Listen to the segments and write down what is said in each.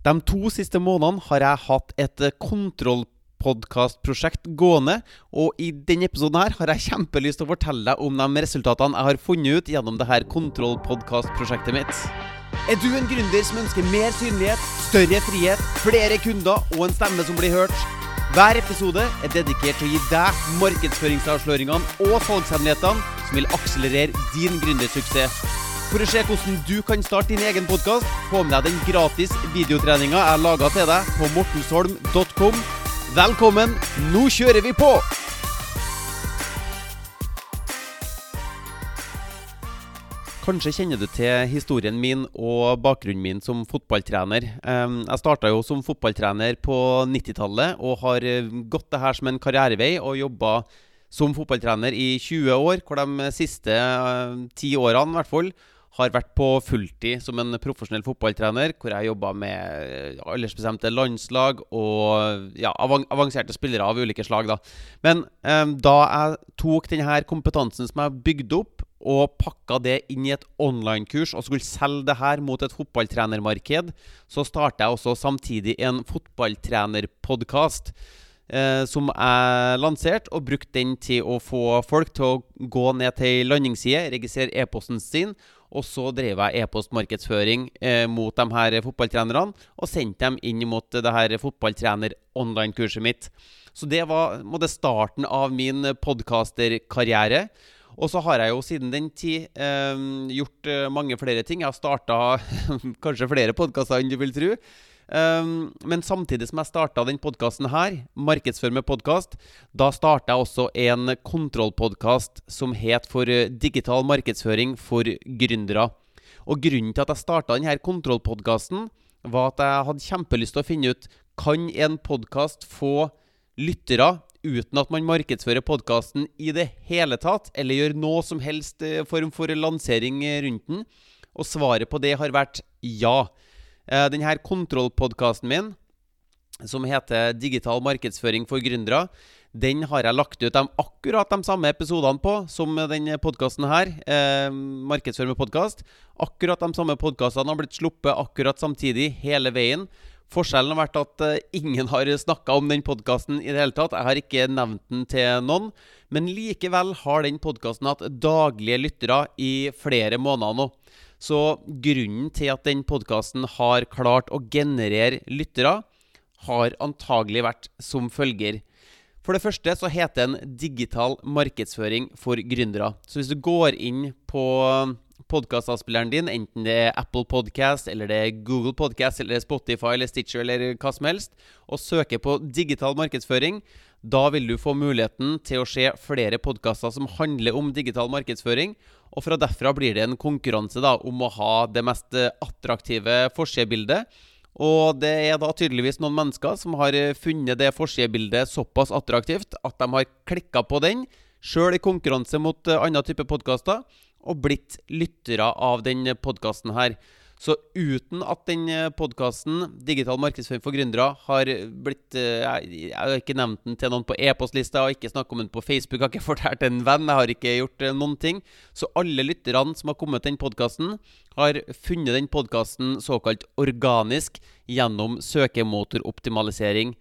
De to siste månedene har jeg hatt et kontrollpodkastprosjekt gående, og i denne episoden her har jeg kjempelyst til å fortelle deg om de resultatene jeg har funnet ut gjennom det her kontrollpodkastprosjektet mitt. Er du en gründer som ønsker mer synlighet, større frihet, flere kunder og en stemme som blir hørt? Hver episode er dedikert til å gi deg markedsføringsavsløringene og salgshemmelighetene som vil akselerere din gründersuksess. For å se hvordan du kan starte din egen podkast, få med deg den gratis videotreninga jeg laga til deg på mortensholm.com. Velkommen, nå kjører vi på! Kanskje kjenner du til historien min og bakgrunnen min som fotballtrener. Jeg starta jo som fotballtrener på 90-tallet og har eh, gått det her som en karrierevei og jobba som fotballtrener i 20 år, hvor de siste eh, ti årene i hvert fall har vært på fulltid som en profesjonell fotballtrener, hvor jeg jobba med aldersbestemte landslag og ja, avanserte spillere av ulike slag. Da. Men eh, da jeg tok denne kompetansen som jeg bygde opp, og pakka det inn i et online-kurs og skulle selge det her mot et fotballtrenermarked, så starta jeg også samtidig en fotballtrenerpodkast. Eh, som jeg lanserte, og brukte den til å få folk til å gå ned til landingsside, registrere e-posten sin, og så drev jeg e-postmarkedsføring eh, mot de her fotballtrenerne, og sendte dem inn mot det her fotballtrener-online-kurset mitt. Så det var måtte, starten av min podkasterkarriere. Og så har jeg jo siden den tid eh, gjort eh, mange flere ting. Jeg har starta kanskje flere podkaster enn du vil tro. Um, men samtidig som jeg starta den podkasten her, Markedsfør med podkast, da starta jeg også en kontrollpodkast som het For eh, digital markedsføring for gründere. Og grunnen til at jeg starta denne kontrollpodkasten, var at jeg hadde kjempelyst til å finne ut Kan en podkast få lyttere uten at man markedsfører podkasten i det hele tatt, eller gjør noe som helst eh, form for lansering rundt den? Og svaret på det har vært ja. Eh, denne kontrollpodkasten min, som heter 'Digital markedsføring for gründere', den har jeg lagt ut de, akkurat de samme episodene på som denne podkasten her. Eh, markedsfør med podkast. Akkurat de samme podkastene har blitt sluppet akkurat samtidig hele veien. Forskjellen har vært at eh, ingen har snakka om den podkasten i det hele tatt. Jeg har ikke nevnt den til noen. Men likevel har den podkasten hatt daglige lyttere i flere måneder nå. Så grunnen til at den podkasten har klart å generere lyttere, har antagelig vært som følger. For det første så heter den digital markedsføring for gründere. Så hvis du går inn på podkastavspilleren din, enten det er Apple Podcast, eller det er Google Podcast, eller Spotify eller Stitcher eller hva som helst, og søker på digital markedsføring, da vil du få muligheten til å se flere podkaster som handler om digital markedsføring. Og fra derfra blir det en konkurranse da, om å ha det mest attraktive forsidebildet. Og det er da tydeligvis noen mennesker som har funnet det forsidebildet såpass attraktivt at de har klikka på den, sjøl i konkurranse mot andre typer podkaster og blitt lyttere av denne podkasten her. Så uten at den podkasten, Digital markedsføring for gründere, har blitt eh, Jeg har ikke nevnt den til noen på e-postlista, og ikke snakket om den på Facebook, har ikke fortalt en venn, jeg har ikke gjort eh, noen ting. Så alle lytterne som har kommet til den podkasten, har funnet den podkasten såkalt organisk gjennom søkemotoroptimalisering.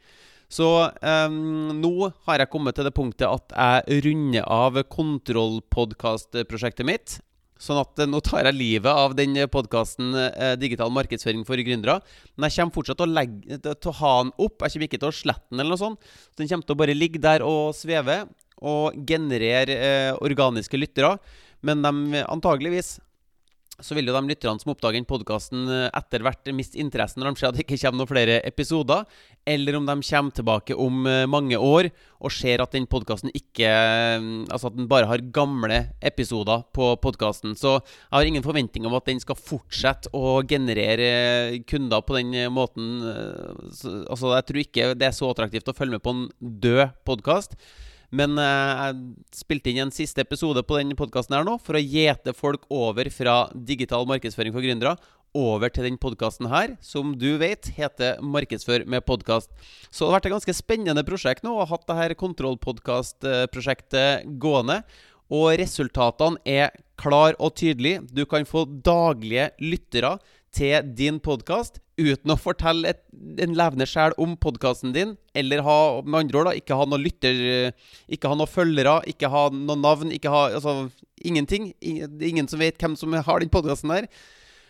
Så um, nå har jeg kommet til det punktet at jeg runder av kontrollpodkastprosjektet mitt. Sånn at eh, nå tar jeg livet av den podkasten eh, Digital markedsføring for gründere. Men jeg kommer fortsatt til å, legge, til å ha den opp. Jeg kommer ikke til å slette den eller noe sånt. Så den kommer til å bare ligge der og sveve og generere eh, organiske lyttere. Men de antageligvis så vil jo de lytterne som oppdager podkasten eh, etter hvert miste interessen når de ser at det ikke kommer noen flere episoder, eller om de kommer tilbake om eh, mange år og ser at den podkasten ikke eh, Altså at den bare har gamle episoder på podkasten. Så jeg har ingen forventning om at den skal fortsette å generere kunder på den måten. Altså, jeg tror ikke det er så attraktivt å følge med på en død podkast. Men eh, jeg spilte inn en siste episode på denne podkasten her nå for å gjete folk over fra digital markedsføring for gründere over til den podkasten her, som du vet heter Markedsfør med podkast. Så det har vært et ganske spennende prosjekt nå, å ha hatt dette kontrollpodkastprosjektet gående. Og resultatene er klar og tydelig. Du kan få daglige lyttere til din podkast uten å fortelle et, en levende sjel om podkasten din, eller ha, med andre ord da, ikke ha noen lytter, ikke ha noen følgere, ikke ha noe navn, ikke ha altså, ingenting. Ingen som vet hvem som har den podkasten her.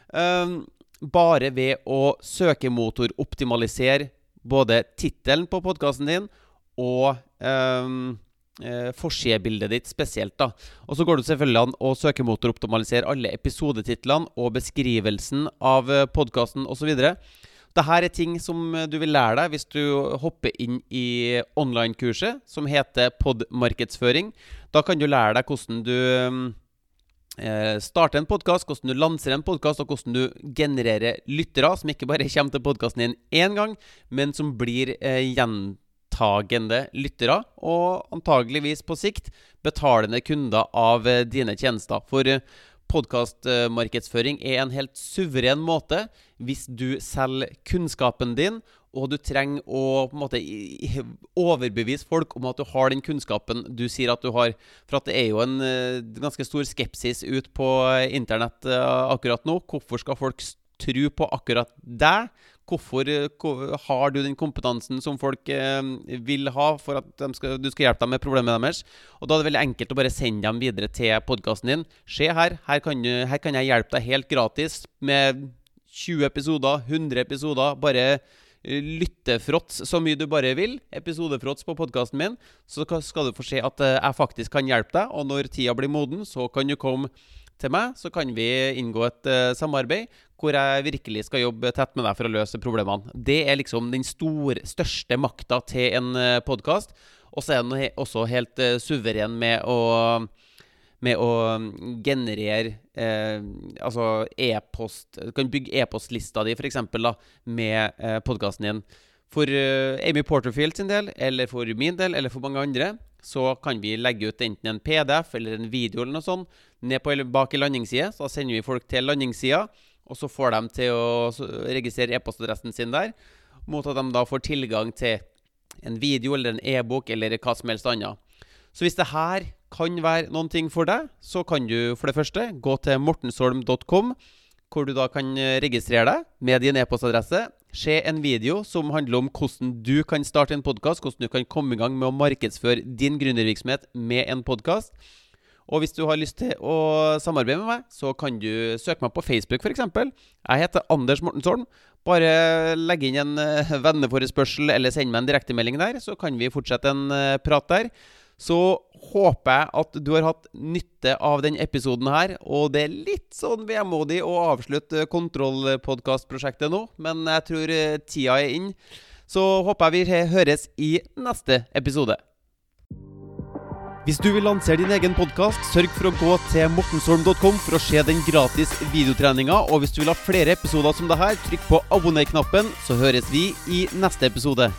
Um, bare ved å søkemotoroptimalisere både tittelen på podkasten din og um, eh, forsidebildet ditt spesielt. da. Og Så går det selvfølgelig an å søkemotoroptimalisere alle episodetitlene og beskrivelsen av eh, podkasten osv. Dette er ting som du vil lære deg hvis du hopper inn i online-kurset som heter Podmarkedsføring. Da kan du lære deg hvordan du starte starter en podkast, hvordan du lanserer en podkast, og hvordan du genererer lyttere som ikke bare kommer til podkasten din én gang, men som blir eh, gjentatt gjentagende lyttere, og antageligvis på sikt betalende kunder av eh, dine tjenester. For eh, podkastmarkedsføring er en helt suveren måte hvis du selger kunnskapen din, og du trenger å på en måte overbevise folk om at du har den kunnskapen du sier at du har. For at det er jo en eh, ganske stor skepsis ut på internett akkurat nå. Hvorfor skal folk tro på akkurat deg? Hvorfor eh, har du den kompetansen som folk eh, vil ha for at skal, du skal hjelpe dem med problemet deres? Og Da er det veldig enkelt å bare sende dem videre til podkasten din. Se her, her kan, du, her kan, jeg hjelpe deg helt gratis med 20 episoder, 100 episoder. Bare eh, lyttefråts så mye du bare vil. Episodefråts på podkasten min. Så skal du få se at jeg faktisk kan hjelpe deg. Og når tida blir moden, så kan du komme til meg, så kan vi inngå et uh, samarbeid hvor jeg virkelig skal jobbe tett med deg for å løse problemene. Det er liksom den stor, største makta til en uh, eh, podkast. Og så er den også helt uh, suveren med å med å mm, generere uh, altså e-post Du kan bygge e-postlista di, f.eks., med podkasten din. For uh, Amy Porterfield sin del, eller for min del, eller for mange andre, så kan vi legge ut enten en PDF eller en video eller noe sånt ned på, bak i landingsside. Så da sender vi folk til landingssida, og så får de til å registrere e-postadressen sin der. Mot at de da får tilgang til en video eller en e-bok eller hva som helst annet. Så hvis det her kan være noen ting for deg, så kan du for det første gå til mortensholm.com, hvor du da kan registrere deg med din e-postadresse se en video som handler om hvordan du kan starte en podkast, hvordan du kan komme i gang med å markedsføre din gründervirksomhet med en podkast. Og hvis du har lyst til å samarbeide med meg, så kan du søke meg på Facebook f.eks. Jeg heter Anders Mortensholm. Bare legg inn en eh, venneforespørsel eller send meg en direktemelding der, så kan vi fortsette en eh, prat der så håper jeg at du har hatt nytte av denne episoden her. Og det er litt sånn vemodig å avslutte kontrollpodkastprosjektet nå, men jeg tror eh, tida er inn. Så håper jeg vi høres i neste episode. Hvis du vil lansere din egen podkast, sørg for å gå til mortensholm.com for å se den gratis videotreninga. Og hvis du vil ha flere episoder som dette, trykk på abonner-knappen, så høres vi i neste episode.